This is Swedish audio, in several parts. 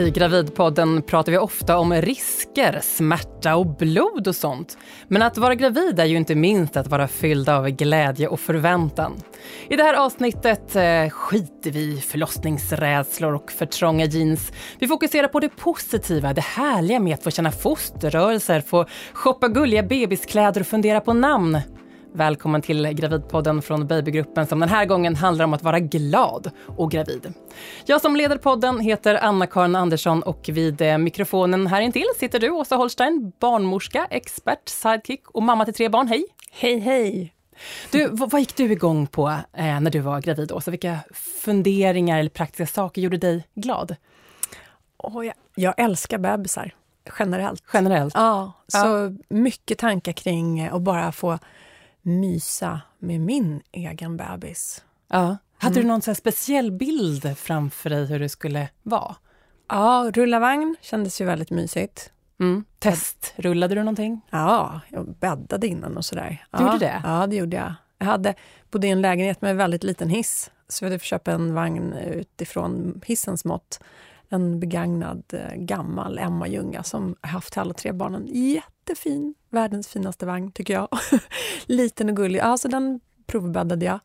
I Gravidpodden pratar vi ofta om risker, smärta och blod och sånt. Men att vara gravid är ju inte minst att vara fylld av glädje och förväntan. I det här avsnittet eh, skiter vi i förlossningsrädslor och för trånga jeans. Vi fokuserar på det positiva, det härliga med att få känna fosterrörelser, få shoppa gulliga bebiskläder och fundera på namn. Välkommen till Gravidpodden från Babygruppen som den här gången handlar om att vara glad och gravid. Jag som leder podden heter Anna-Karin Andersson och vid eh, mikrofonen här intill sitter du, Åsa Holstein, barnmorska, expert, sidekick och mamma till tre barn. Hej! Hej, hej! Du, vad, vad gick du igång på eh, när du var gravid, Åsa? Vilka funderingar eller praktiska saker gjorde dig glad? Oh, jag, jag älskar bebisar, generellt. Generellt? Ja, så ja. mycket tankar kring att bara få mysa med min egen bebis. Ja. Hade mm. du någon speciell bild framför dig hur det skulle vara? Ja, rulla vagn kändes ju väldigt mysigt. Mm. Test, rullade du någonting? Ja, jag bäddade innan och sådär. Du ja, gjorde det? Ja, det gjorde jag. Jag hade, bodde i en lägenhet med väldigt liten hiss, så jag hade fått köpa en vagn utifrån hissens mått. En begagnad eh, gammal Emma Ljunga som haft alla tre barnen. Jättefin, världens finaste vagn tycker jag. Liten och gullig. Ja, så den provbäddade jag.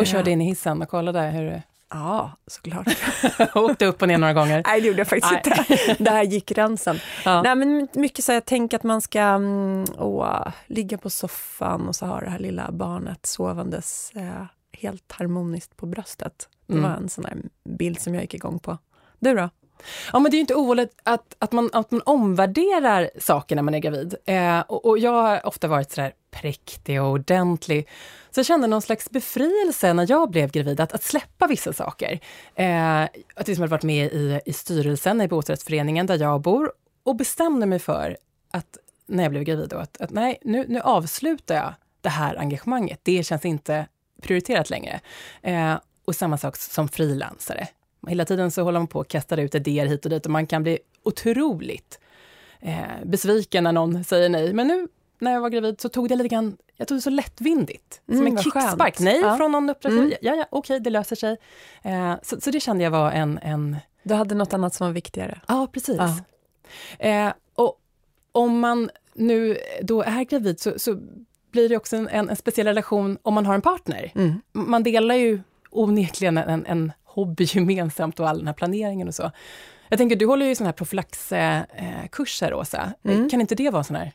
Och körde in i hissen och kollade hur Ja, såklart. Åkte upp och ner några gånger? Nej, det gjorde jag faktiskt Nej. inte. Där gick gränsen. Ja. Nej, men mycket så jag tänker att man ska mm, åh, ligga på soffan och så har det här lilla barnet sovandes eh, helt harmoniskt på bröstet. Det mm. var en sån här bild som jag gick igång på. Du då? Ja, men det är ju inte ovanligt att, att, man, att man omvärderar saker när man är gravid. Eh, och, och, jag har ofta varit sådär präktig och ordentlig. Så jag kände någon slags befrielse när jag blev gravid, att, att släppa vissa saker. Eh, att liksom varit med i, i styrelsen i bostadsrättsföreningen där jag bor och bestämde mig för att när jag blev gravid då, att, att nej, nu, nu avslutar jag det här engagemanget. Det känns inte prioriterat längre. Eh, och samma sak som frilansare. Hela tiden så håller man på och kastar ut idéer hit och dit och man kan bli otroligt eh, besviken när någon säger nej. Men nu när jag var gravid så tog det lite grann, jag tog det så lättvindigt. Mm, som en kickspark. Nej ja. från någon uppdragsgivare. Mm. Ja, ja, okej, det löser sig. Eh, så, så, det kände jag var en, en... Du hade något annat som var viktigare? Ja, precis. Ja. Eh, och om man nu då är gravid så, så blir det också en, en, en, speciell relation om man har en partner. Mm. Man delar ju onekligen en, en hobby gemensamt och all den här planeringen och så. Jag tänker, du håller ju sådana här profylaxkurser, Åsa. Mm. Kan inte det vara sån här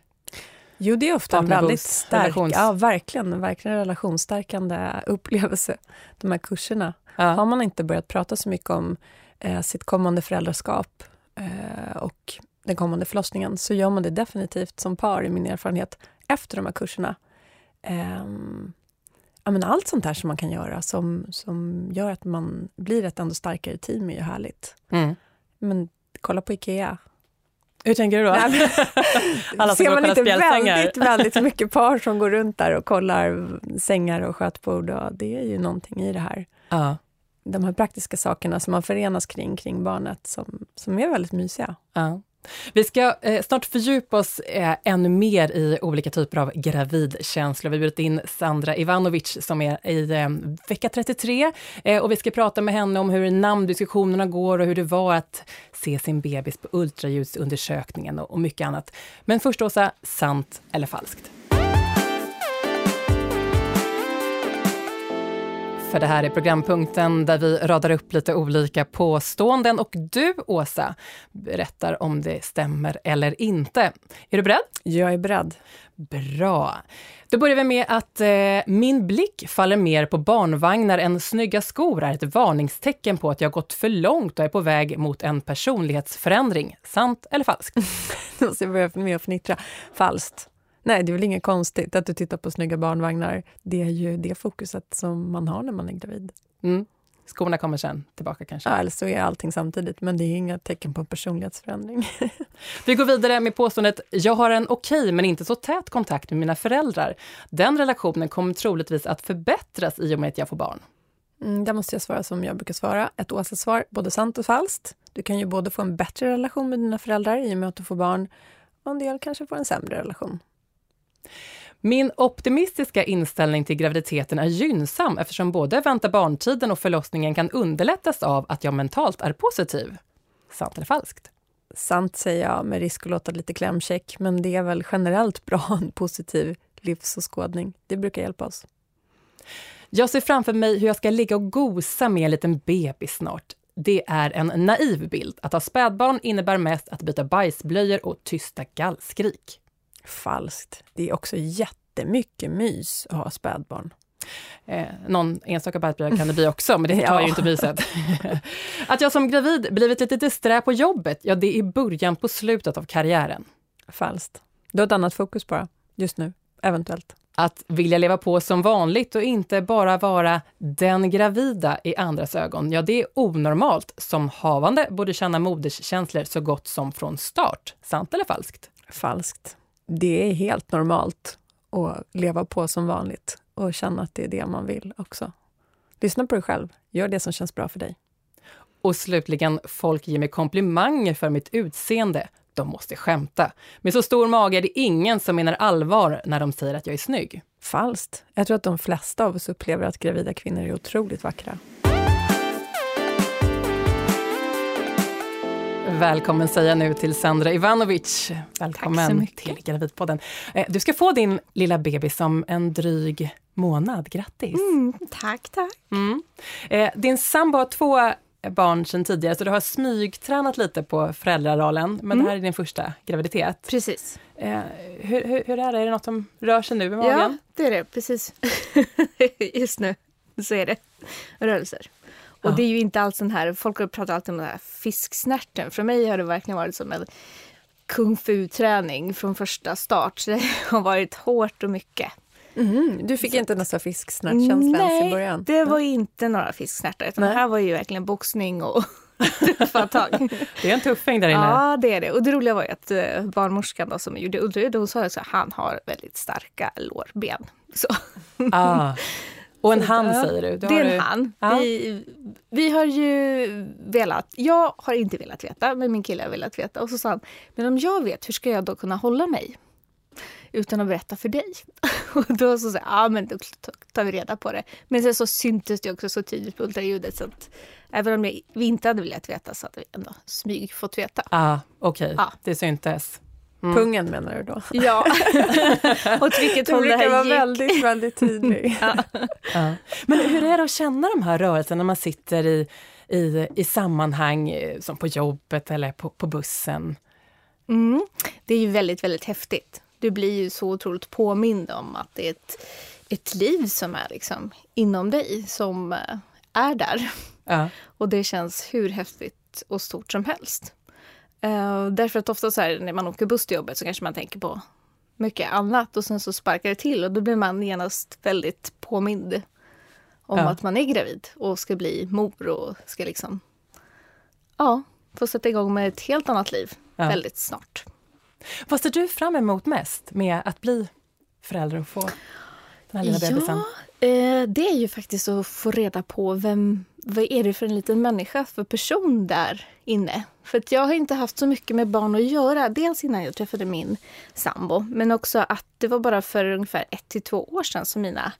Jo, det är ofta en väldigt stark, ja verkligen, verkligen relationsstärkande upplevelse, de här kurserna. Ja. Har man inte börjat prata så mycket om eh, sitt kommande föräldraskap eh, och den kommande förlossningen, så gör man det definitivt som par, i min erfarenhet, efter de här kurserna. Eh, ja, men allt sånt här som man kan göra som, som gör att man blir ett ändå starkare team är ju härligt. Mm. Men kolla på Ikea. Hur tänker du då? Nej, Alla ser man inte väldigt, väldigt mycket par som går runt där och kollar sängar och skötbord? Och det är ju någonting i det här. Ja. De här praktiska sakerna som man förenas kring, kring barnet, som, som är väldigt mysiga. Ja. Vi ska eh, snart fördjupa oss eh, ännu mer i olika typer av gravidkänslor. Vi har bjudit in Sandra Ivanovic som är i eh, vecka 33 eh, och vi ska prata med henne om hur namndiskussionerna går och hur det var att se sin bebis på ultraljudsundersökningen och, och mycket annat. Men först Åsa, sant eller falskt? För det här är programpunkten där vi radar upp lite olika påståenden och du, Åsa, berättar om det stämmer eller inte. Är du beredd? Jag är beredd. Bra. Då börjar vi med att eh, min blick faller mer på barnvagnar än snygga skor är ett varningstecken på att jag gått för långt och är på väg mot en personlighetsförändring. Sant eller falskt? Då måste jag börja med att fnittra. Falskt. Nej, det är väl inget konstigt att du tittar på snygga barnvagnar. Det är ju det fokuset som man har när man är gravid. Mm. Skorna kommer sen tillbaka kanske? Ja, eller så är allting samtidigt, men det är inga tecken på personlighetsförändring. Vi går vidare med påståendet “Jag har en okej okay, men inte så tät kontakt med mina föräldrar. Den relationen kommer troligtvis att förbättras i och med att jag får barn.” mm, Där måste jag svara som jag brukar svara, ett Åsa-svar, både sant och falskt. Du kan ju både få en bättre relation med dina föräldrar i och med att du får barn, och en del kanske får en sämre relation. Min optimistiska inställning till graviditeten är gynnsam eftersom både vänta barntiden och förlossningen kan underlättas av att jag mentalt är positiv. Sant eller falskt? Sant säger jag med risk att låta lite klämkäck, men det är väl generellt bra en positiv livsåskådning. Det brukar hjälpa oss. Jag ser framför mig hur jag ska ligga och gosa med en liten bebis snart. Det är en naiv bild. Att ha spädbarn innebär mest att byta bajsblöjor och tysta gallskrik. Falskt. Det är också jättemycket mys att ha spädbarn. Eh, någon enstaka bajsblöja kan det bli också, men det tar ja. ju inte myset. att jag som gravid blivit lite disträ på jobbet, ja det är början på slutet av karriären. Falskt. Du har ett annat fokus bara, just nu, eventuellt. Att vilja leva på som vanligt och inte bara vara den gravida i andras ögon, ja det är onormalt. Som havande borde känna moderskänslor så gott som från start. Sant eller falskt? Falskt. Det är helt normalt att leva på som vanligt och känna att det är det man vill också. Lyssna på dig själv. Gör det som känns bra för dig. Och slutligen, folk ger mig komplimanger för mitt utseende. De måste skämta. Med så stor mage är det ingen som menar allvar när de säger att jag är snygg. Falskt. Jag tror att de flesta av oss upplever att gravida kvinnor är otroligt vackra. Välkommen säger jag nu till Sandra Ivanovic. Välkommen till Gravidpodden. Eh, du ska få din lilla bebis om en dryg månad. Grattis! Mm, tack, tack. Mm. Eh, din sambo har två barn sedan tidigare, så du har smygtränat lite på föräldrarollen, men mm. det här är din första graviditet. Precis. Eh, hur, hur, hur, är det? Är det något som rör sig nu i magen? Ja, det är det. Precis. Just nu så är det rörelser. Och ja. det är ju inte alls den här, folk pratar alltid om den här fisksnärten. För mig har det verkligen varit som en kung fu-träning från första start. Så det har varit hårt och mycket. Mm, du fick så. inte nästan fisksnärtkänsla ens i början? Nej, det var inte några fisksnärtar. Utan det här var ju verkligen boxning och tuffa tag. Det är en tuffing där inne. Ja, det är det. Och det roliga var ju att eh, barnmorskan då, som gjorde ultraljud, hon sa att han har väldigt starka lårben. Så. Ah. Och en han säger du? du det är en han. Ja. Vi, vi har ju velat, jag har inte velat veta, men min kille har velat veta. Och så sa han, men om jag vet, hur ska jag då kunna hålla mig? Utan att berätta för dig. Och då så sa ja men då tar vi reda på det. Men sen så syntes det också så tydligt på ultraljudet så att även om vi inte hade velat veta så hade vi ändå smyg fått veta. Ah, Okej, okay. ah. det syntes. Mm. Pungen menar du då? Ja. Åt vilket håll det här vara gick. väldigt, väldigt tydlig. ja. ja. Men hur är det att känna de här rörelserna när man sitter i, i, i sammanhang eh, som på jobbet eller på, på bussen? Mm. Det är ju väldigt, väldigt häftigt. Du blir ju så otroligt påmind om att det är ett, ett liv som är liksom inom dig, som eh, är där. Ja. Och det känns hur häftigt och stort som helst. Uh, därför att ofta så här, när man åker buss till jobbet så kanske man tänker på mycket annat och sen så sparkar det till och då blir man genast väldigt påmind om ja. att man är gravid och ska bli mor och ska liksom ja, få sätta igång med ett helt annat liv ja. väldigt snart. Vad ser du fram emot mest med att bli förälder och få den här lilla bebisen? Ja, eh, det är ju faktiskt att få reda på vem, vad är det för en liten människa, för person där inne. För att jag har inte haft så mycket med barn att göra. Dels innan jag träffade min sambo, men också att det var bara för ungefär ett till två år sedan som mina,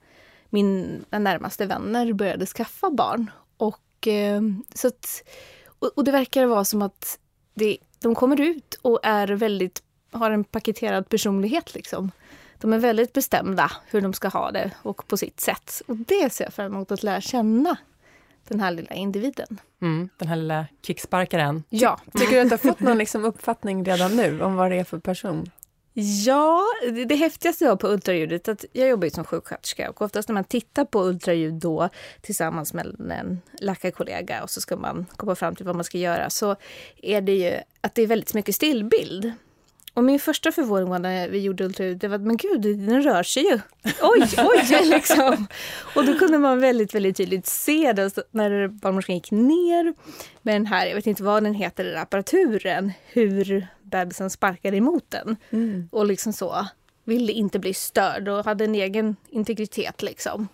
mina närmaste vänner började skaffa barn. Och, eh, så att, och, det verkar vara som att det, de kommer ut och är väldigt, har en paketerad personlighet. Liksom. De är väldigt bestämda hur de ska ha det och på sitt sätt. Och det ser jag fram emot att lära känna den här lilla individen. Mm, den här lilla kicksparkaren. Ja. Tycker du att du har fått någon liksom uppfattning redan nu om vad det är för person? Ja, det, det häftigaste jag på ultraljudet, att jag jobbar ju som sjuksköterska och oftast när man tittar på ultraljud då tillsammans med en läkarkollega och så ska man komma fram till vad man ska göra så är det ju att det är väldigt mycket stillbild. Och min första förvåning var när vi gjorde ultraljud, det var att men gud, den rör sig ju. Oj, oj, liksom. Och då kunde man väldigt, väldigt tydligt se det när barnmorskan gick ner med den här, jag vet inte vad den heter, den apparaturen, hur bebisen sparkade emot den. Mm. Och liksom så, ville inte bli störd och hade en egen integritet liksom.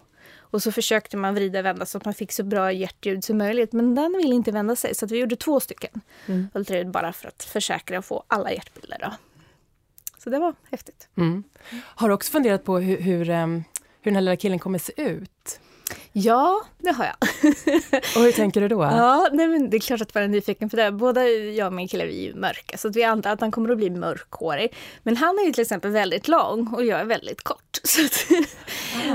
Och så försökte man vrida och vända så att man fick så bra hjärtljud som möjligt. Men den ville inte vända sig så vi gjorde två stycken mm. ultraljud bara för att försäkra och få alla hjärtbilder. Då. Så det var häftigt. Mm. Har du också funderat på hur, hur, hur den här lilla killen kommer se ut? Ja, det har jag. och hur tänker du då? Ja, nej, men det är klart att jag är nyfiken på det. Båda jag och min kille vi är ju mörka så vi antar att han kommer att bli mörkhårig. Men han är ju till exempel väldigt lång och jag är väldigt kort. Så att,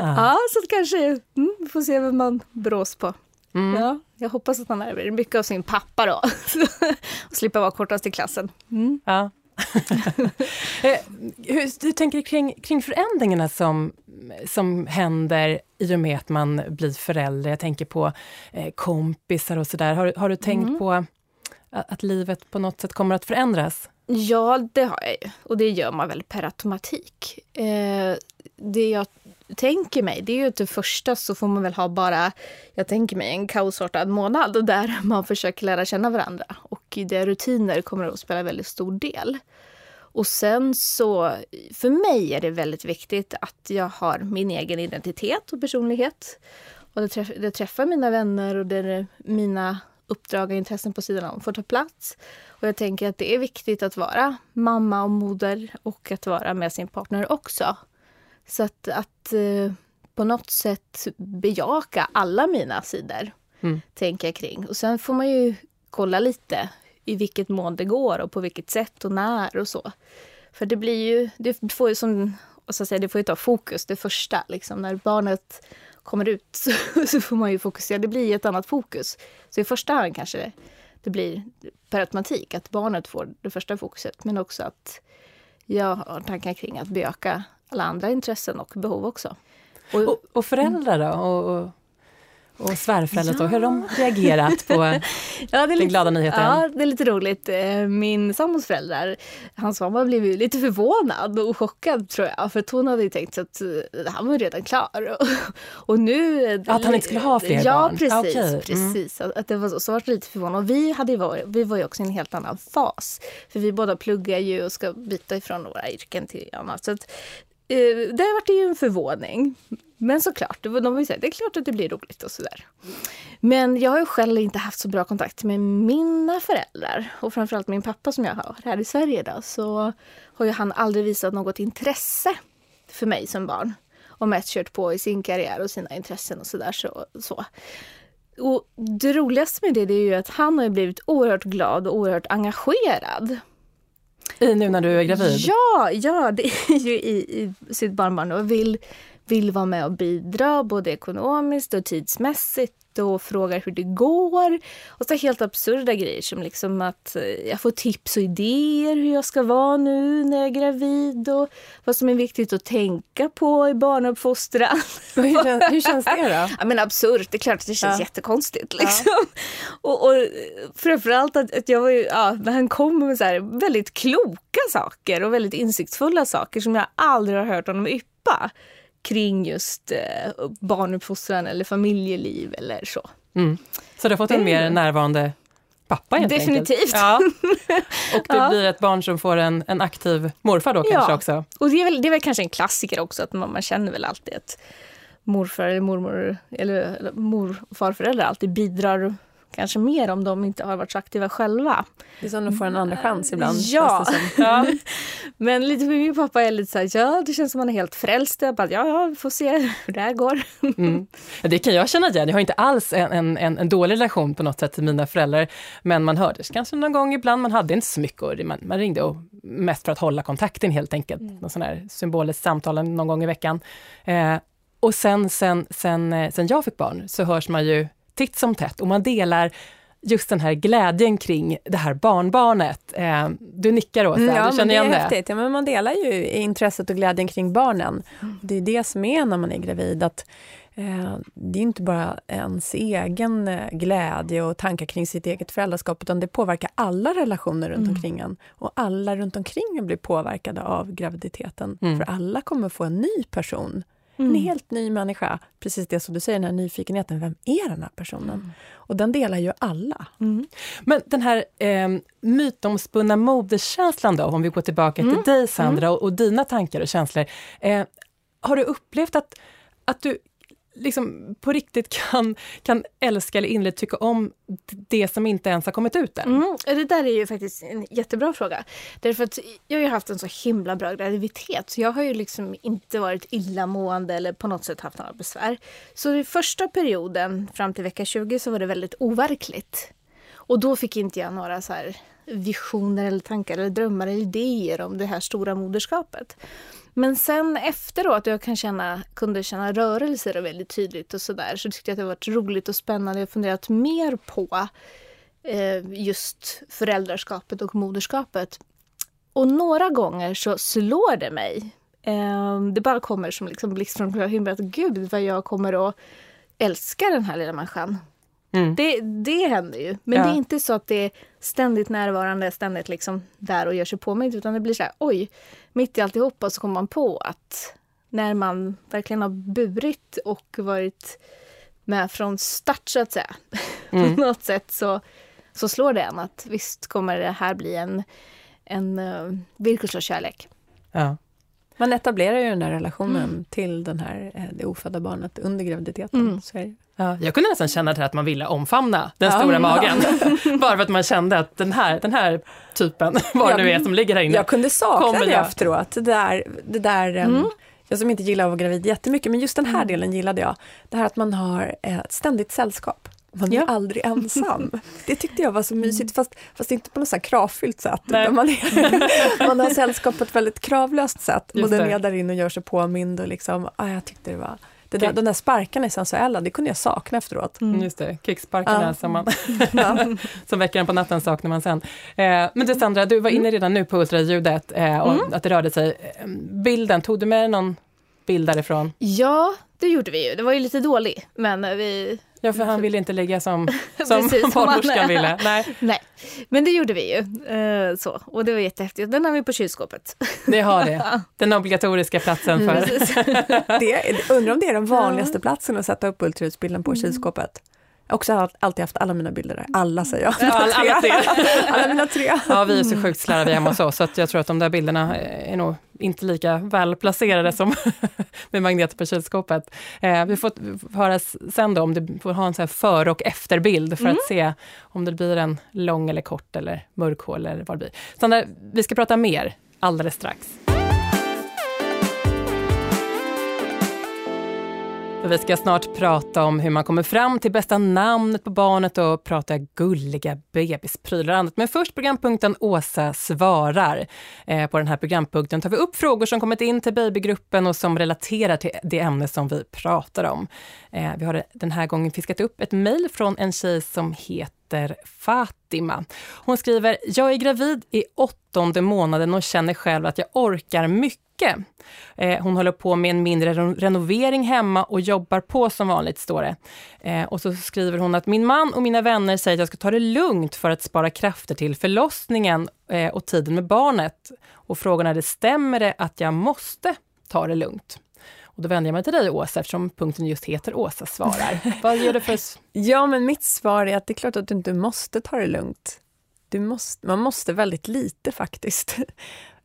ah. Ja, så kanske, mm, vi får se vem man brås på. Mm. Ja, jag hoppas att han är mycket av sin pappa då. och slippa vara kortast i klassen. Mm. Ja. Eh, hur, du tänker kring, kring förändringarna som, som händer i och med att man blir förälder? Jag tänker på eh, kompisar och sådär. Har, har du tänkt mm. på att, att livet på något sätt kommer att förändras? Ja, det har jag ju. Och det gör man väl per automatik. Eh, det jag tänker mig, det är ju att det första så får man väl ha bara, jag tänker mig en kaosartad månad där man försöker lära känna varandra. Och där rutiner kommer att spela väldigt stor del. Och sen så, för mig är det väldigt viktigt att jag har min egen identitet och personlighet. Och det, träff, det träffar mina vänner och där mina uppdrag och intressen på sidan om får ta plats. Och jag tänker att det är viktigt att vara mamma och moder och att vara med sin partner också. Så att, att eh, på något sätt bejaka alla mina sidor, mm. tänker jag kring. Och sen får man ju kolla lite i vilket mån det går och på vilket sätt och när och så. För det blir ju, det får ju som, så att säga, det får ju ta fokus det första, liksom när barnet kommer ut så, så får man ju fokusera, det blir ett annat fokus. Så i första hand kanske det, det blir per automatik att barnet får det första fokuset, men också att jag har tankar kring att bejaka alla andra intressen och behov också. Och, och, och föräldrar då? Och, och och svärföräldrar, ja. hur de reagerat på ja, den glada nyheten? Ja, det är lite roligt. Eh, min sambos föräldrar, hans mamma blev ju lite förvånad och chockad tror jag. För hon hade ju tänkt att eh, han var redan klar. Och nu... Att han inte skulle ha fler ja, barn? Ja, precis. Okay. precis. Mm. Att det var så. Så var det lite förvånad. Och vi, hade varit, vi var ju också i en helt annan fas. För vi båda pluggar ju och ska byta ifrån våra yrken till annat. Så att, där var det ju en förvåning. Men såklart, de har säga, det är klart att det blir roligt och sådär. Men jag har ju själv inte haft så bra kontakt med mina föräldrar och framförallt min pappa som jag har här i Sverige då, så har ju han aldrig visat något intresse för mig som barn och mest kört på i sin karriär och sina intressen och sådär. Så, så. Och det roligaste med det, det är ju att han har blivit oerhört glad och oerhört engagerad. I nu när du är gravid? Ja, ja det är ju i, i sitt barnbarn och vill vill vara med och bidra både ekonomiskt och tidsmässigt och frågar hur det går. Och så helt absurda grejer som liksom att eh, jag får tips och idéer hur jag ska vara nu när jag är gravid och vad som är viktigt att tänka på i barnuppfostran. hur, känns, hur känns det då? Ja, men absurt, det är klart att det känns ja. jättekonstigt. Liksom. Ja. Och, och framförallt att, att jag var ju, ja, han kom med så här väldigt kloka saker och väldigt insiktsfulla saker som jag aldrig har hört honom yppa kring just eh, barnuppfostran eller familjeliv eller så. Mm. Så du har fått en mer närvarande pappa helt Definitivt. Ja. Och det ja. blir ett barn som får en, en aktiv morfar då kanske ja. också? och det är, väl, det är väl kanske en klassiker också att man, man känner väl alltid att morfar eller mormor eller, eller morfarföräldrar alltid bidrar kanske mer om de inte har varit så aktiva själva. Det är som de får en andra chans ibland. Ja. ja. Men lite för min pappa är lite så här, ja det känns som att han är helt frälst. Jag bara, ja, ja, vi får se hur det här går. Mm. Det kan jag känna igen. Jag har inte alls en, en, en dålig relation på något sätt till mina föräldrar. Men man hördes kanske någon gång ibland, man hade inte så mycket man, man ringde och mest för att hålla kontakten helt enkelt. Mm. Någon sån här symboliskt samtal någon gång i veckan. Eh, och sen, sen, sen, eh, sen jag fick barn så hörs man ju titt som tätt och man delar just den här glädjen kring det här barnbarnet. Eh, du nickar Åsa, mm, ja, du känner igen det? Är häftigt. Ja, men man delar ju intresset och glädjen kring barnen. Mm. Det är det som är när man är gravid, att eh, det är inte bara ens egen eh, glädje och tankar kring sitt eget föräldraskap, utan det påverkar alla relationer runt mm. omkring en. Och alla runt omkring en blir påverkade av graviditeten, mm. för alla kommer få en ny person Mm. En helt ny människa. Precis det som du säger, den här nyfikenheten. Vem är den här personen? Mm. Och den delar ju alla. Mm. Men den här eh, mytomspunna moderskänslan då, om vi går tillbaka till mm. dig Sandra och, och, dina tankar och känslor. Eh, har du upplevt att, att du liksom på riktigt kan, kan älska eller innerligt tycka om det som inte ens har kommit ut än? Mm, det där är ju faktiskt en jättebra fråga. Därför att jag har ju haft en så himla bra graviditet så jag har ju liksom inte varit illamående eller på något sätt haft några besvär. Så i första perioden fram till vecka 20 så var det väldigt overkligt. Och då fick inte jag några så visioner eller tankar eller drömmar eller idéer om det här stora moderskapet. Men sen efteråt, jag kan känna, kunde känna rörelser väldigt tydligt och sådär, så tyckte jag att det varit roligt och spännande. Jag har funderat mer på eh, just föräldraskapet och moderskapet. Och några gånger så slår det mig. Eh, det bara kommer som liksom blixt från klar himmel att gud vad jag kommer att älska den här lilla människan. Mm. Det, det händer ju. Men ja. det är inte så att det är ständigt närvarande, ständigt liksom där och gör sig påmint. Utan det blir så här, oj, mitt i alltihopa så kommer man på att när man verkligen har burit och varit med från start så att säga. Mm. på något sätt så, så slår det en att visst kommer det här bli en, en uh, villkorslös kärlek. Ja. Man etablerar ju den här relationen mm. till den här, eh, det ofödda barnet under graviditeten. Mm. Så är Ja, jag kunde nästan känna att man ville omfamna den ja, stora magen. Bara för att man kände att den här, den här typen, vad det nu är som ligger här inne. Jag kunde sakna det jag. efteråt. Det där, det där mm. jag som inte gillar att vara gravid jättemycket, men just den här mm. delen gillade jag. Det här att man har ett ständigt sällskap. Man är ja. aldrig ensam. Det tyckte jag var så mysigt, fast, fast inte på något så kravfyllt sätt. Man, är, man har sällskap på ett väldigt kravlöst sätt. Just och den är där inne och gör sig påmind och liksom, ah, jag tyckte det var det där, de där sparkarna är sensuella, det kunde jag sakna efteråt. Mm. Just det, kicksparkarna ja. som, man som väcker en på natten saknar man sen. Eh, men du Sandra, du var inne mm. redan nu på ultraljudet eh, och mm. att det rörde sig. Eh, bilden, tog du med någon bild därifrån? Ja, det gjorde vi ju. Det var ju lite dålig, men vi Ja, för han ville inte ligga som, som barnmorskan ville. Nej. Nej, men det gjorde vi ju. Uh, så. Och det var jättehäftigt. Den har vi på kylskåpet. Det har det. Den obligatoriska platsen för... det, undrar om det är den vanligaste platsen att sätta upp ultraljudsbilden på mm. kylskåpet. Jag har också alltid haft alla mina bilder där. Alla säger jag. Ja, alla, alla, tre. alla mina tre. Ja, vi är så sjukt slarviga hemma hos oss, så jag tror att de där bilderna är nog inte lika väl placerade som med magneter på kylskåpet. Eh, vi får höra sen då om du får ha en så här före och efterbild för mm. att se om det blir en lång eller kort eller mörkhål eller vad det blir. Sandra, vi ska prata mer alldeles strax. Vi ska snart prata om hur man kommer fram till bästa namnet på barnet och prata gulliga bebisprylar och annat. Men först programpunkten Åsa svarar. Eh, på den här programpunkten tar vi upp frågor som kommit in till babygruppen och som relaterar till det ämne som vi pratar om. Eh, vi har den här gången fiskat upp ett mejl från en tjej som heter Fatima. Hon skriver, jag är gravid i åttonde månaden och känner själv att jag orkar mycket mycket. Eh, hon håller på med en mindre renovering hemma och jobbar på som vanligt, står det. Eh, och så skriver hon att min man och mina vänner säger att jag ska ta det lugnt för att spara krafter till förlossningen eh, och tiden med barnet. Och frågan är, det stämmer det att jag måste ta det lugnt? Och då vänder jag mig till dig Åsa, eftersom punkten just heter Åsa svarar. Vad ger du för... Ja, men mitt svar är att det är klart att du inte måste ta det lugnt. Du måste, man måste väldigt lite faktiskt.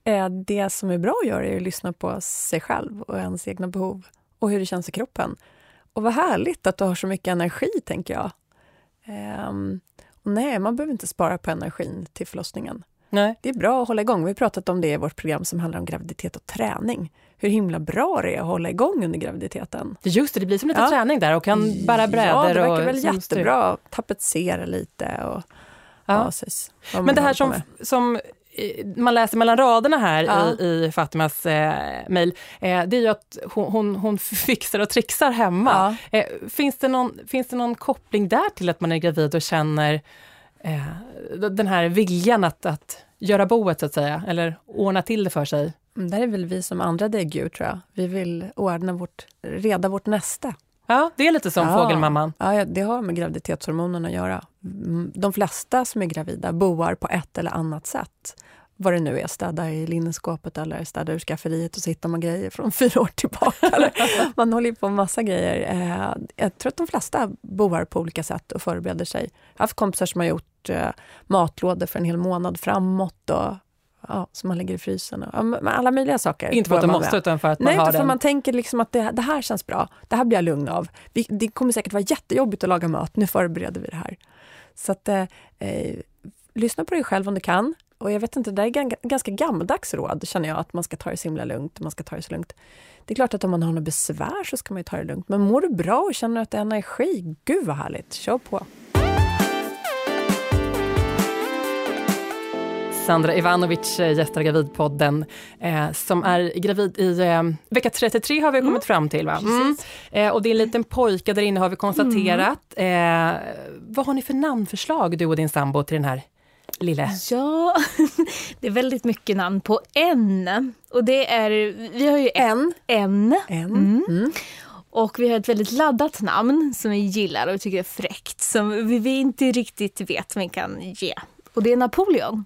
Eh, det som är bra att göra är att lyssna på sig själv och ens egna behov och hur det känns i kroppen. Och vad härligt att du har så mycket energi, tänker jag. Um, nej, man behöver inte spara på energin till förlossningen. Nej. Det är bra att hålla igång. Vi har pratat om det i vårt program som handlar om graviditet och träning. Hur himla bra det är att hålla igång under graviditeten. Just det, det blir som lite ja. träning där och kan bära brädor. Ja, det verkar väl jättebra. Tapetsera lite och ja. Ja, Men det här som, som man läser mellan raderna här ja. i, i Fatimas eh, mejl, eh, det är ju att hon, hon, hon fixar och trixar hemma. Ja. Eh, finns, det någon, finns det någon koppling där till att man är gravid och känner eh, den här viljan att, att göra boet, så att säga, eller ordna till det för sig? Mm, där är väl vi som andra däggdjur, tror jag. Vi vill ordna vårt, reda vårt näste. Ja, det är lite som ja. fågelmamman. Ja, det har med graviditetshormonerna att göra. Mm, de flesta som är gravida boar på ett eller annat sätt. Vad det nu är, städa i linneskåpet eller städa ur skafferiet och så hittar man grejer från fyra år tillbaka. man håller på med massa grejer. Eh, jag tror att de flesta boar på olika sätt och förbereder sig. Jag har haft kompisar som har gjort eh, matlådor för en hel månad framåt och ja, som man lägger i frysen. Och, alla möjliga saker. Inte för att du måste, med. utan för att man Nej, har inte för den. man tänker liksom att det, det, här känns bra. Det här blir jag lugn av. Vi, det kommer säkert vara jättejobbigt att laga mat. Nu förbereder vi det här. Så att, eh, eh lyssna på dig själv om du kan. Och jag vet inte, det är ganska gammaldags råd, känner jag, att man ska ta det så himla lugnt. Man ska ta det så lugnt. Det är klart att om man har något besvär så ska man ta det lugnt. Men mår du bra och känner att det är energi, gud vad härligt, kör på! Sandra Ivanovic eh, gästar Gravidpodden eh, som är gravid i eh, vecka 33 har vi kommit mm. fram till. Va? Mm. Eh, och det är en liten pojke där inne har vi konstaterat. Mm. Eh, vad har ni för namnförslag du och din sambo till den här lille? Ja, det är väldigt mycket namn på en. Och det är, vi har ju en. En. en. Mm. mm. Och vi har ett väldigt laddat namn som vi gillar och tycker är fräckt. Som vi inte riktigt vet vad vi kan ge. Och det är Napoleon.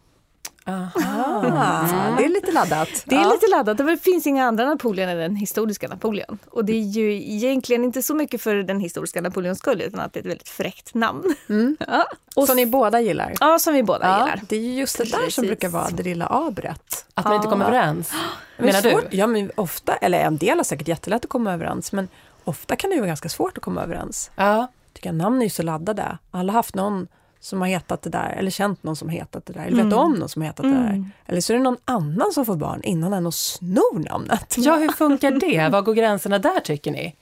Aha. Det är lite laddat. Det är ja. lite laddat. Det finns inga andra Napoleon än den historiska Napoleon. Och det är ju egentligen inte så mycket för den historiska Napoleons skull utan att det är ett väldigt fräckt namn. Mm. Ja. Och som ni båda gillar? Ja, som vi båda ja. gillar. Det är just det där som brukar vara det lilla abret. Att man inte kommer överens? Menar du? Ja, men ofta, eller en del har säkert jättelätt att komma överens men ofta kan det ju vara ganska svårt att komma överens. Ja. Tycker jag, namn är ju så laddade. Alla har haft någon som har hetat det där, eller känt någon som hetat det där, eller mm. vet om någon som hetat mm. det där. Mm. Eller så är det någon annan som får barn innan en och snor namnet. Ja, hur funkar det? Var går gränserna där tycker ni?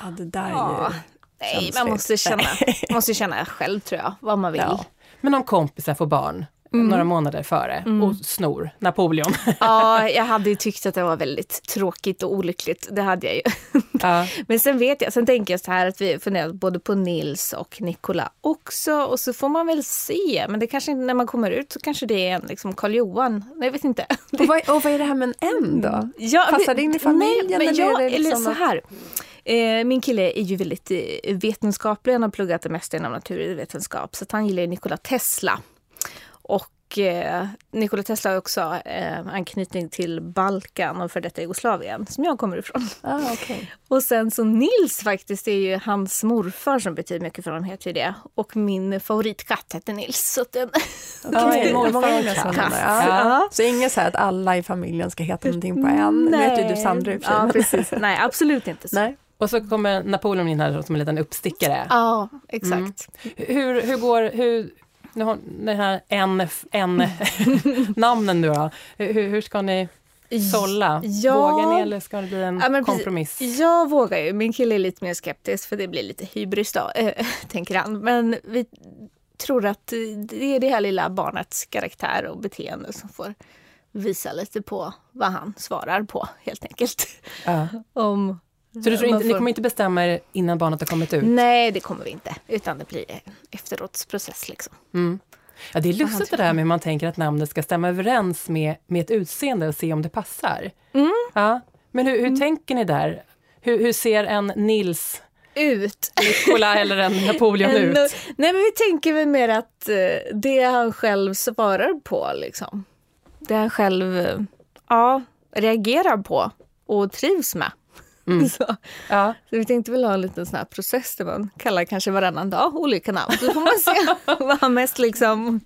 Ja, det där ja. är ju... Nej, man måste känna, måste känna själv tror jag, vad man vill. Ja. Men om kompisar får barn, mm. några månader före mm. och snor Napoleon. Ja, jag hade ju tyckt att det var väldigt tråkigt och olyckligt. Det hade jag ju. Ja. Men sen vet jag, sen tänker jag så här att vi funderat både på Nils och Nikola också och så får man väl se. Men det kanske inte, när man kommer ut så kanske det är en liksom Karl Johan. Nej, jag vet inte. Och vad, och vad är det här med en N då? Ja, Passar det in i familjen? Nej, men eller, ja, liksom eller så här. Eh, min kille är ju väldigt eh, vetenskaplig. Han har pluggat det mesta inom naturvetenskap. Så han gillar Nikola Tesla. Och eh, Nikola Tesla har också eh, anknytning till Balkan och för detta Jugoslavien som jag kommer ifrån. Ah, okay. Och sen så Nils faktiskt är ju hans morfar som betyder mycket för honom heter ju det. Och min favoritkatt heter Nils. Så den... okay. många ja. ja. Så inget så här att alla i familjen ska heta någonting på en. Nej. Nu vet ju du Sandra i ja, precis. Nej, absolut inte så. Nej. Och så kommer Napoleon in här som en liten uppstickare. Ja, exakt. Mm. Hur, hur går... Hur, nu har den här en, en namnen nu då, hur, hur ska ni sålla? Ja, vågar ni eller ska det bli en ja, kompromiss? Jag vågar ju, min kille är lite mer skeptisk för det blir lite hybris då, äh, tänker han. Men vi tror att det är det här lilla barnets karaktär och beteende som får visa lite på vad han svarar på helt enkelt. Ja. Om så du tror inte, ni kommer inte bestämma er innan barnet har kommit ut? Nej, det kommer vi inte. Utan det blir en efteråtsprocess. Liksom. Mm. Ja, det är lustigt det där med hur man tänker att namnet ska stämma överens med, med ett utseende och se om det passar. Mm. Ja. Men hur, hur mm. tänker ni där? Hur, hur ser en Nils ut. Nikola eller en Napoleon ut? Nej men vi tänker väl mer att uh, det han själv svarar på liksom. Det han själv uh, ja, reagerar på och trivs med. Mm. Så. Ja. så vi tänkte väl ha en liten sån här process där man kallar kanske varannan dag olika namn. Så får man se vad han mest liksom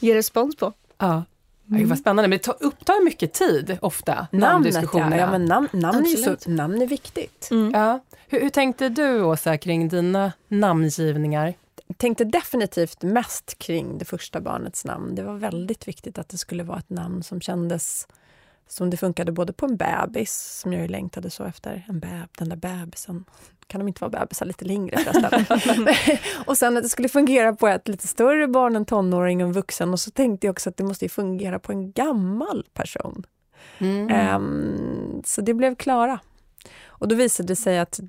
ger respons på. Ja. Mm. Vad spännande, men det upptar mycket tid ofta, namndiskussionerna. Ja, ja men namn, namn, är så, namn är viktigt. Mm. Ja. Hur, hur tänkte du Åsa kring dina namngivningar? Jag tänkte definitivt mest kring det första barnets namn. Det var väldigt viktigt att det skulle vara ett namn som kändes som det funkade både på en bebis, som jag ju längtade så efter. En beb, den där bebisen. Kan de inte vara bebisar lite längre förresten? och sen att det skulle fungera på ett lite större barn, en tonåring och en vuxen. Och så tänkte jag också att det måste fungera på en gammal person. Mm. Um, så det blev Klara. Och då visade det sig att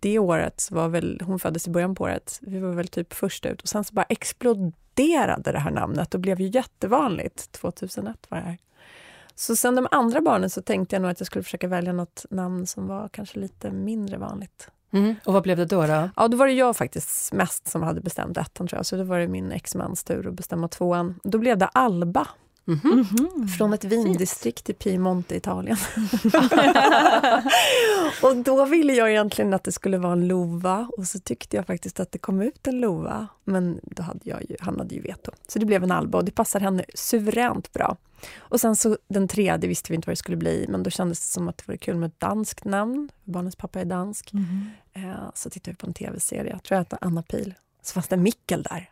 det året var väl, hon föddes i början på året, vi var väl typ först ut och sen så bara exploderade det här namnet och blev ju jättevanligt. 2001 var det här. Så sen de andra barnen så tänkte jag nog att jag skulle försöka välja något namn som var kanske lite mindre vanligt. Mm. Och vad blev det då, då? Ja, då var det jag faktiskt mest som hade bestämt ettan tror jag. Så då var det min exmans tur att bestämma tvåan. Då blev det Alba. Mm -hmm. Från ett vindistrikt i Piemonte, Italien. och då ville jag egentligen att det skulle vara en lova och så tyckte jag faktiskt att det kom ut en lova. Men då hade jag ju, han hade ju veto. Så det blev en alba och det passar henne suveränt bra. Och sen så den tredje visste vi inte vad det skulle bli, men då kändes det som att det vore kul med ett danskt namn. Barnens pappa är dansk. Mm. så tittade vi på en tv-serie, jag tror att det var Anna Pil. Så fanns det en Mickel där.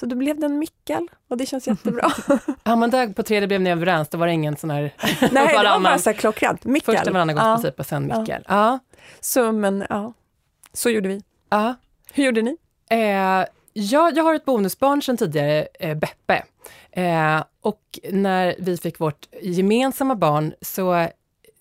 Så då blev det en Mickel och det känns jättebra. ja, men där på tredje blev ni överens, då var det ingen sån här... Nej, det var bara så här klockrent. Mickel. Första varannagångsprincip ja. och sen Mickel. Ja. ja. Så, men ja, så gjorde vi. Ja. Hur gjorde ni? Eh, jag, jag har ett bonusbarn sedan tidigare, eh, Beppe. Eh, och när vi fick vårt gemensamma barn så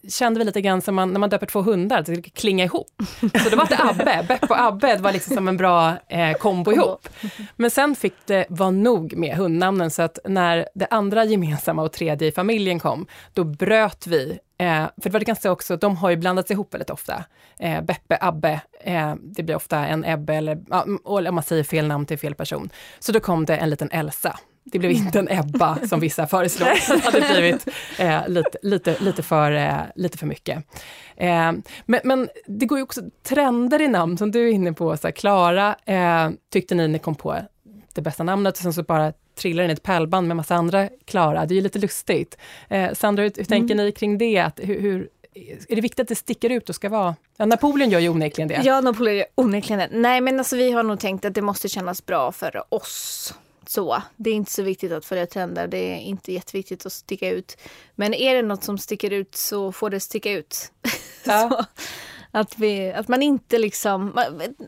kände vi lite grann som man, när man döper två hundar, att det klinga ihop. Så då var det Abbe, Beppe och Abbe var liksom som en bra eh, kombo ihop. Men sen fick det vara nog med hundnamnen, så att när det andra gemensamma och tredje i familjen kom, då bröt vi Eh, för det var det ganska också, de har ju blandats ihop väldigt ofta. Eh, Beppe, Abbe, eh, det blir ofta en Ebbe eller ja, om man säger fel namn till fel person. Så då kom det en liten Elsa det blev inte en Ebba som vissa föreslog. Det hade blivit eh, lite, lite, lite, för, eh, lite för mycket. Eh, men, men, det går ju också trender i namn som du är inne på. Klara eh, tyckte ni ni kom på det bästa namnet och sen så bara trillar in ett pärlband med massa andra Klara. Det är ju lite lustigt. Eh, Sandra, hur, hur tänker mm. ni kring det? Att, hur, hur, är det viktigt att det sticker ut och ska vara... Ja, Napoleon gör ju onekligen det. Ja, Napoleon gör onekligen det. Nej, men alltså vi har nog tänkt att det måste kännas bra för oss så. Det är inte så viktigt att följa trender. Det är inte jätteviktigt att sticka ut. Men är det något som sticker ut så får det sticka ut. Ja. att, vi, att man inte liksom,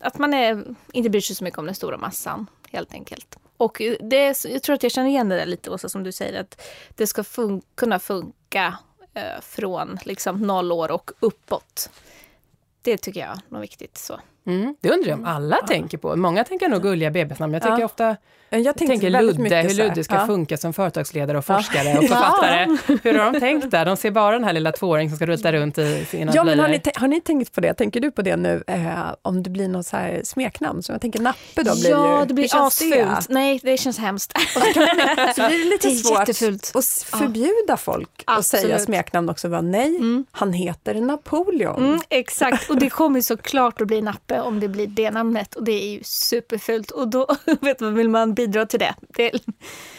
att man är, inte bryr sig så mycket om den stora massan helt enkelt. Och det, jag tror att jag känner igen det där lite Åsa som du säger att det ska fun kunna funka eh, från liksom noll år och uppåt. Det tycker jag är viktigt. Så. Mm, det undrar jag om alla ja. tänker på. Många tänker nog gulliga bebisnamn. Jag tänker ja. ofta jag tänker Ludde, hur Ludde ska ja. funka som företagsledare och forskare och författare. Hur har de tänkt där? De ser bara den här lilla tvååringen som ska rulla runt i sina ja, men har ni, har ni tänkt på det? Tänker du på det nu? Eh, om det blir något så här smeknamn? Så jag tänker Nappe då blir Ja, det blir asfult. Nej, det känns hemskt. så, så blir det lite det svårt jättefult. att förbjuda folk Absolut. att säga smeknamn också. Bara, nej, mm. han heter Napoleon. Mm, exakt, och det kommer såklart att bli Nappe om det blir det namnet. Och det är ju superfult. Och då vet man, vill man bidra till det. det...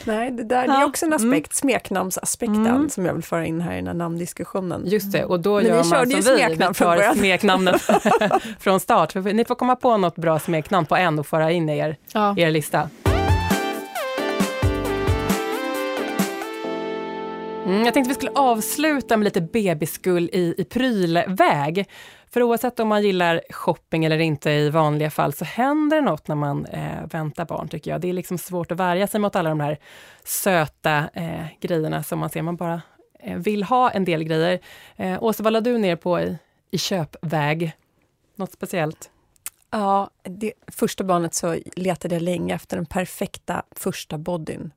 Nej, det, där, ja. det är också en aspekt, mm. smeknamnsaspekten, mm. som jag vill föra in här i den här namndiskussionen. Just det, och då Men gör man som vi, vi tar smeknamnen från start. För ni får komma på något bra smeknamn på en och föra in i er, ja. er lista. Mm, jag tänkte vi skulle avsluta med lite bebisgull i, i prylväg. För oavsett om man gillar shopping eller inte i vanliga fall så händer det något när man eh, väntar barn tycker jag. Det är liksom svårt att värja sig mot alla de här söta eh, grejerna som man ser. Man bara eh, vill ha en del grejer. Eh, Åsa, vad la du ner på i, i köpväg? Något speciellt? Ja, det, första barnet så letade jag länge efter den perfekta första bodyn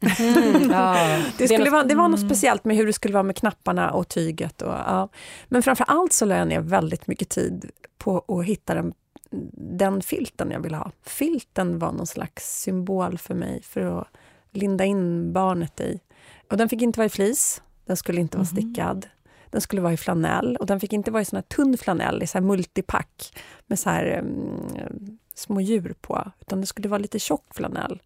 Mm, ja. det, skulle vara, det var något speciellt med hur det skulle vara med knapparna och tyget. Och, ja. Men framför allt så lade jag ner väldigt mycket tid på att hitta den, den filten jag ville ha. Filten var någon slags symbol för mig för att linda in barnet i. Och den fick inte vara i flis, den skulle inte vara mhm. stickad. Den skulle vara i flanell och den fick inte vara i sån här tunn flanell, i så här multipack med så här um, små djur på, utan det skulle vara lite tjock flanell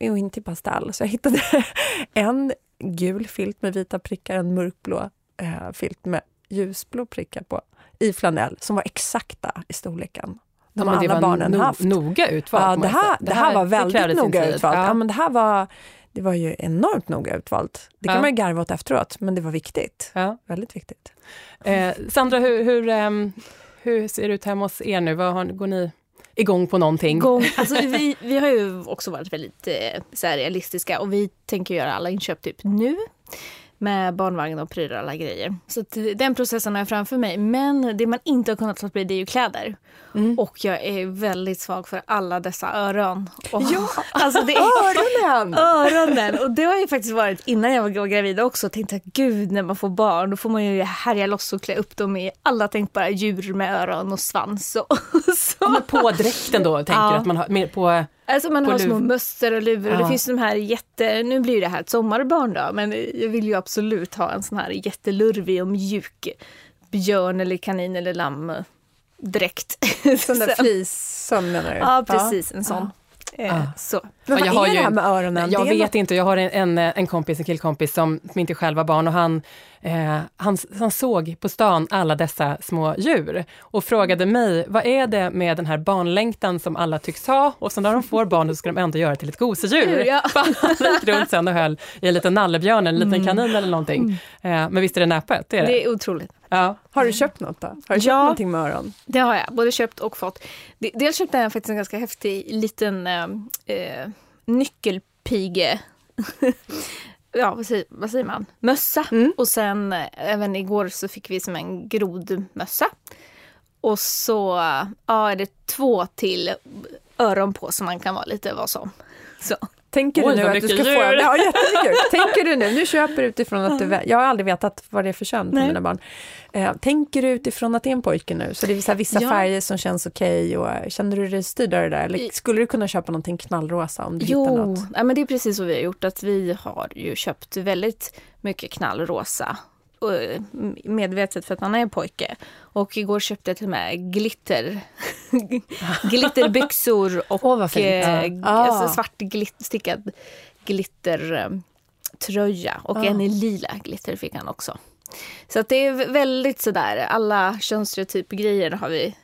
och inte i pastell. Så jag hittade en gul filt med vita prickar, en mörkblå eh, filt med ljusblå prickar på i flanell som var exakta i storleken. De ja, alla barnen no haft. Noga utvalt. Ja, det, här, det, här var väldigt noga utvalt. Ja. ja. men det här var, det var ju enormt noga utvalt. Det kan ja. man ju garva åt efteråt, men det var viktigt. Ja. Väldigt viktigt. Eh, Sandra, hur, hur, um, hur ser det ut hemma hos er nu? Vad har, går ni igång på någonting. Gång, alltså vi, vi har ju också varit väldigt eh, så realistiska och vi tänker göra alla inköp typ nu med barnvagn och prylar och alla grejer. Så den processen har jag framför mig. Men det man inte har kunnat låta bli det är ju kläder. Mm. Och jag är väldigt svag för alla dessa öron. Och, ja, alltså det är, öronen! öronen! Och det har ju faktiskt varit innan jag var gravid också. Tänkte att gud när man får barn då får man ju härja loss och klä upp dem i alla tänkbara djur med öron och svans. Och, så. Ja, men på dräkten då tänker ja. du att man har, på Alltså man har små mössor och luvor ja. och det finns de här jätte... Nu blir det här ett sommarbarn då, men jag vill ju absolut ha en sån här jättelurvig och mjuk björn eller kanin eller lamm dräkt. Sån där fleece menar du? Ja, precis. En sån. Eh, ah. Så. Men vad jag är det här med öronen? Jag vet något... inte, jag har en, en, en kompis, en killkompis som, som inte själv har barn och han, eh, han, han såg på stan alla dessa små djur och frågade mig, vad är det med den här barnlängtan som alla tycks ha och så när de får barn så ska de ändå göra till ett gosedjur. Ja. Han gick runt sen och höll i en liten nallebjörn, en liten mm. kanin eller någonting. Mm. Eh, men visst är det näpet? Det är, det. det är otroligt. Ja. Har du köpt något då? Har du köpt ja, någonting med öron? det har jag. Både köpt och fått. Dels köpte jag faktiskt en ganska häftig liten eh, eh nyckelpige ja, vad säger, vad säger, man, mössa. Mm. Och sen eh, även igår så fick vi som en grodmössa. Och så ja, är det två till öron på som man kan vara lite vad som. Så. Tänker Oj, du nu att du ska djur. få... Ja, jättemycket. Tänker du nu, nu köper du utifrån att du... Jag har aldrig vetat vad det är för kön på mina barn. Eh, tänker du utifrån att det är en pojke nu? Så det är så vissa ja. färger som känns okej okay känner du dig styrd av det där? Eller skulle du kunna köpa någonting knallrosa om du jo, hittar något? Jo, men det är precis så vi har gjort, att vi har ju köpt väldigt mycket knallrosa Eh, medvetet för att man är pojke. Och igår köpte jag till och med glitter. glitterbyxor och oh, eh, ah. alltså svart glitt, stickad glittertröja. Och ah. en i lila glitter fick han också. Så att det är väldigt sådär, alla könsstereotypgrejer har vi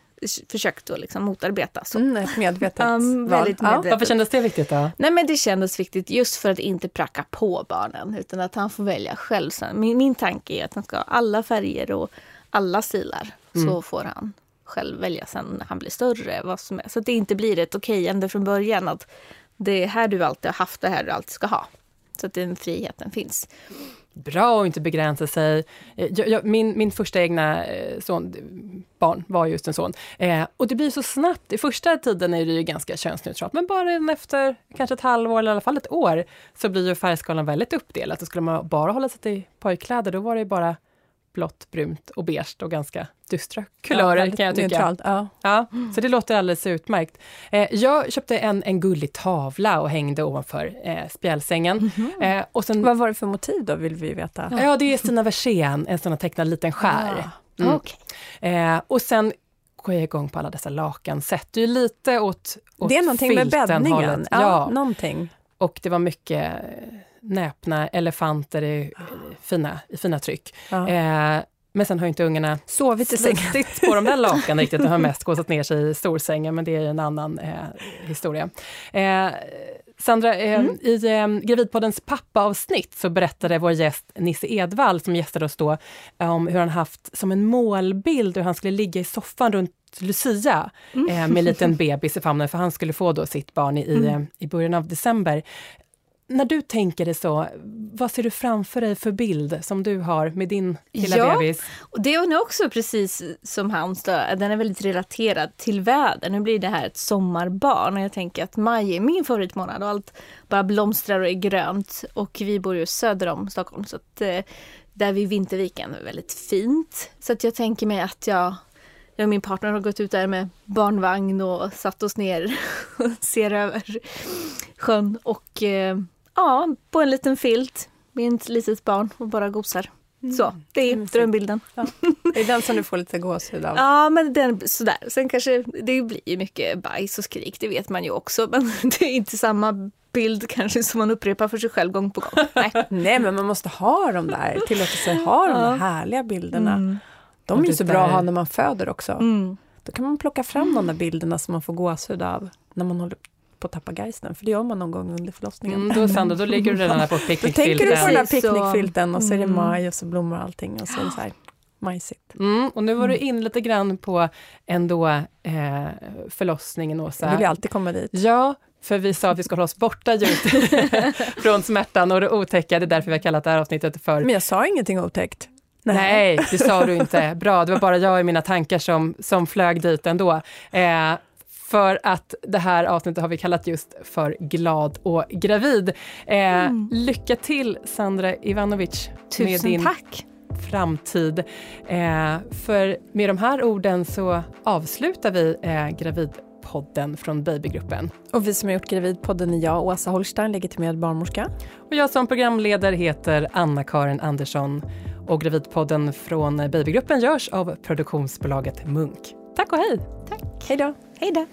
försökt att liksom motarbeta. Så. Mm, medvetet um, väldigt medvetet. Ja. Varför kändes det viktigt då? Nej men det kändes viktigt just för att inte pracka på barnen utan att han får välja själv. Min, min tanke är att han ska ha alla färger och alla stilar. Mm. Så får han själv välja sen när han blir större. Vad som är. Så att det inte blir ett okej från början att det är här du alltid har haft, det här du alltid ska ha. Så att den friheten finns bra att inte begränsa sig. Eh, jag, jag, min, min första egna eh, son, barn var just en son. Eh, och det blir så snabbt. I första tiden är det ju ganska könsneutralt, men bara efter kanske ett halvår eller i alla fall ett år så blir ju färgskalan väldigt uppdelad. Så skulle man bara hålla sig till pojkkläder, då var det ju bara blått, brunt och beige och ganska dystra kulörer ja, kan jag tycka. Neutralt, ja. ja. så det låter alldeles utmärkt. Eh, jag köpte en, en gullig tavla och hängde ovanför eh, spjälsängen. Mm -hmm. eh, och sen, Vad var det för motiv då, vill vi veta? Ja, ja det är Stina Versén, en sån här tecknad liten skär. Ah, mm. Okay. Eh, och sen går jag igång på alla dessa lakan. Sätter ju lite åt, åt Det är någonting med bäddningen. Ja, ja, någonting. Och det var mycket näpna elefanter i, fina, i fina tryck. Ja. Eh, men sen har inte ungarna sovit i sängen på de där lakanen riktigt. De har mest gåsat ner sig i storsängen, men det är en annan eh, historia. Eh, Sandra, eh, mm. i eh, Gravidpoddens pappaavsnitt så berättade vår gäst Nisse Edvall, som gästade oss då, om hur han haft som en målbild hur han skulle ligga i soffan runt Lucia mm. eh, med en liten bebis i famnen, för han skulle få då sitt barn i, mm. Eh, i början av december när du tänker det så, vad ser du framför dig för bild som du har med din lilla ja, bebis? Och det är nog också precis som hans, då, den är väldigt relaterad till väder. Nu blir det här ett sommarbarn och jag tänker att maj är min favoritmånad och allt bara blomstrar och är grönt. Och vi bor ju söder om Stockholm så att eh, där vid Vinterviken är väldigt fint. Så att jag tänker mig att jag jag och min partner har gått ut där med barnvagn och satt oss ner och ser över sjön och eh, Ja, på en liten filt med ett litet barn och bara gosar. Mm. Så, det är drömbilden. Ja. Det är den som du får lite gåshud av? Ja, men den, sådär. Sen kanske det blir mycket bajs och skrik, det vet man ju också. Men det är inte samma bild kanske som man upprepar för sig själv gång på gång. Nej, Nej men man måste ha de där, tillåta sig ha de där härliga bilderna. Mm. De är ju så bra att ha när man föder också. Mm. Då kan man plocka fram de där bilderna som man får gåshud av när man håller på att tappa geisten, för det gör man någon gång under förlossningen. Mm, då, Sandra, då ligger du redan där på picknickfilten. Då tänker du på den där picknickfilten och så är det mm. maj och så blommar allting och så är det så här majsigt. Mm, och nu var du in lite grann på ändå eh, förlossningen, Åsa. Jag vill ju alltid komma dit. Ja, för vi sa att vi ska hålla oss borta just från smärtan och det otäcka. Det är därför vi har kallat det här avsnittet för... Men jag sa ingenting otäckt. Nej. Nej, det sa du inte. Bra, det var bara jag i mina tankar som, som flög dit ändå. Eh, för att det här avsnittet har vi kallat just för Glad och gravid. Eh, mm. Lycka till Sandra Ivanovic Tusen med din tack. framtid. Eh, för med de här orden så avslutar vi eh, Gravid Gravidpodden från Babygruppen. Och vi som har gjort Gravidpodden är jag, Åsa Holstein, legitimerad barnmorska. Och jag som programledare heter Anna-Karin Andersson. Och Gravidpodden från Babygruppen görs av produktionsbolaget Munk. Tack och hej! Tack. Hej då. Hej då.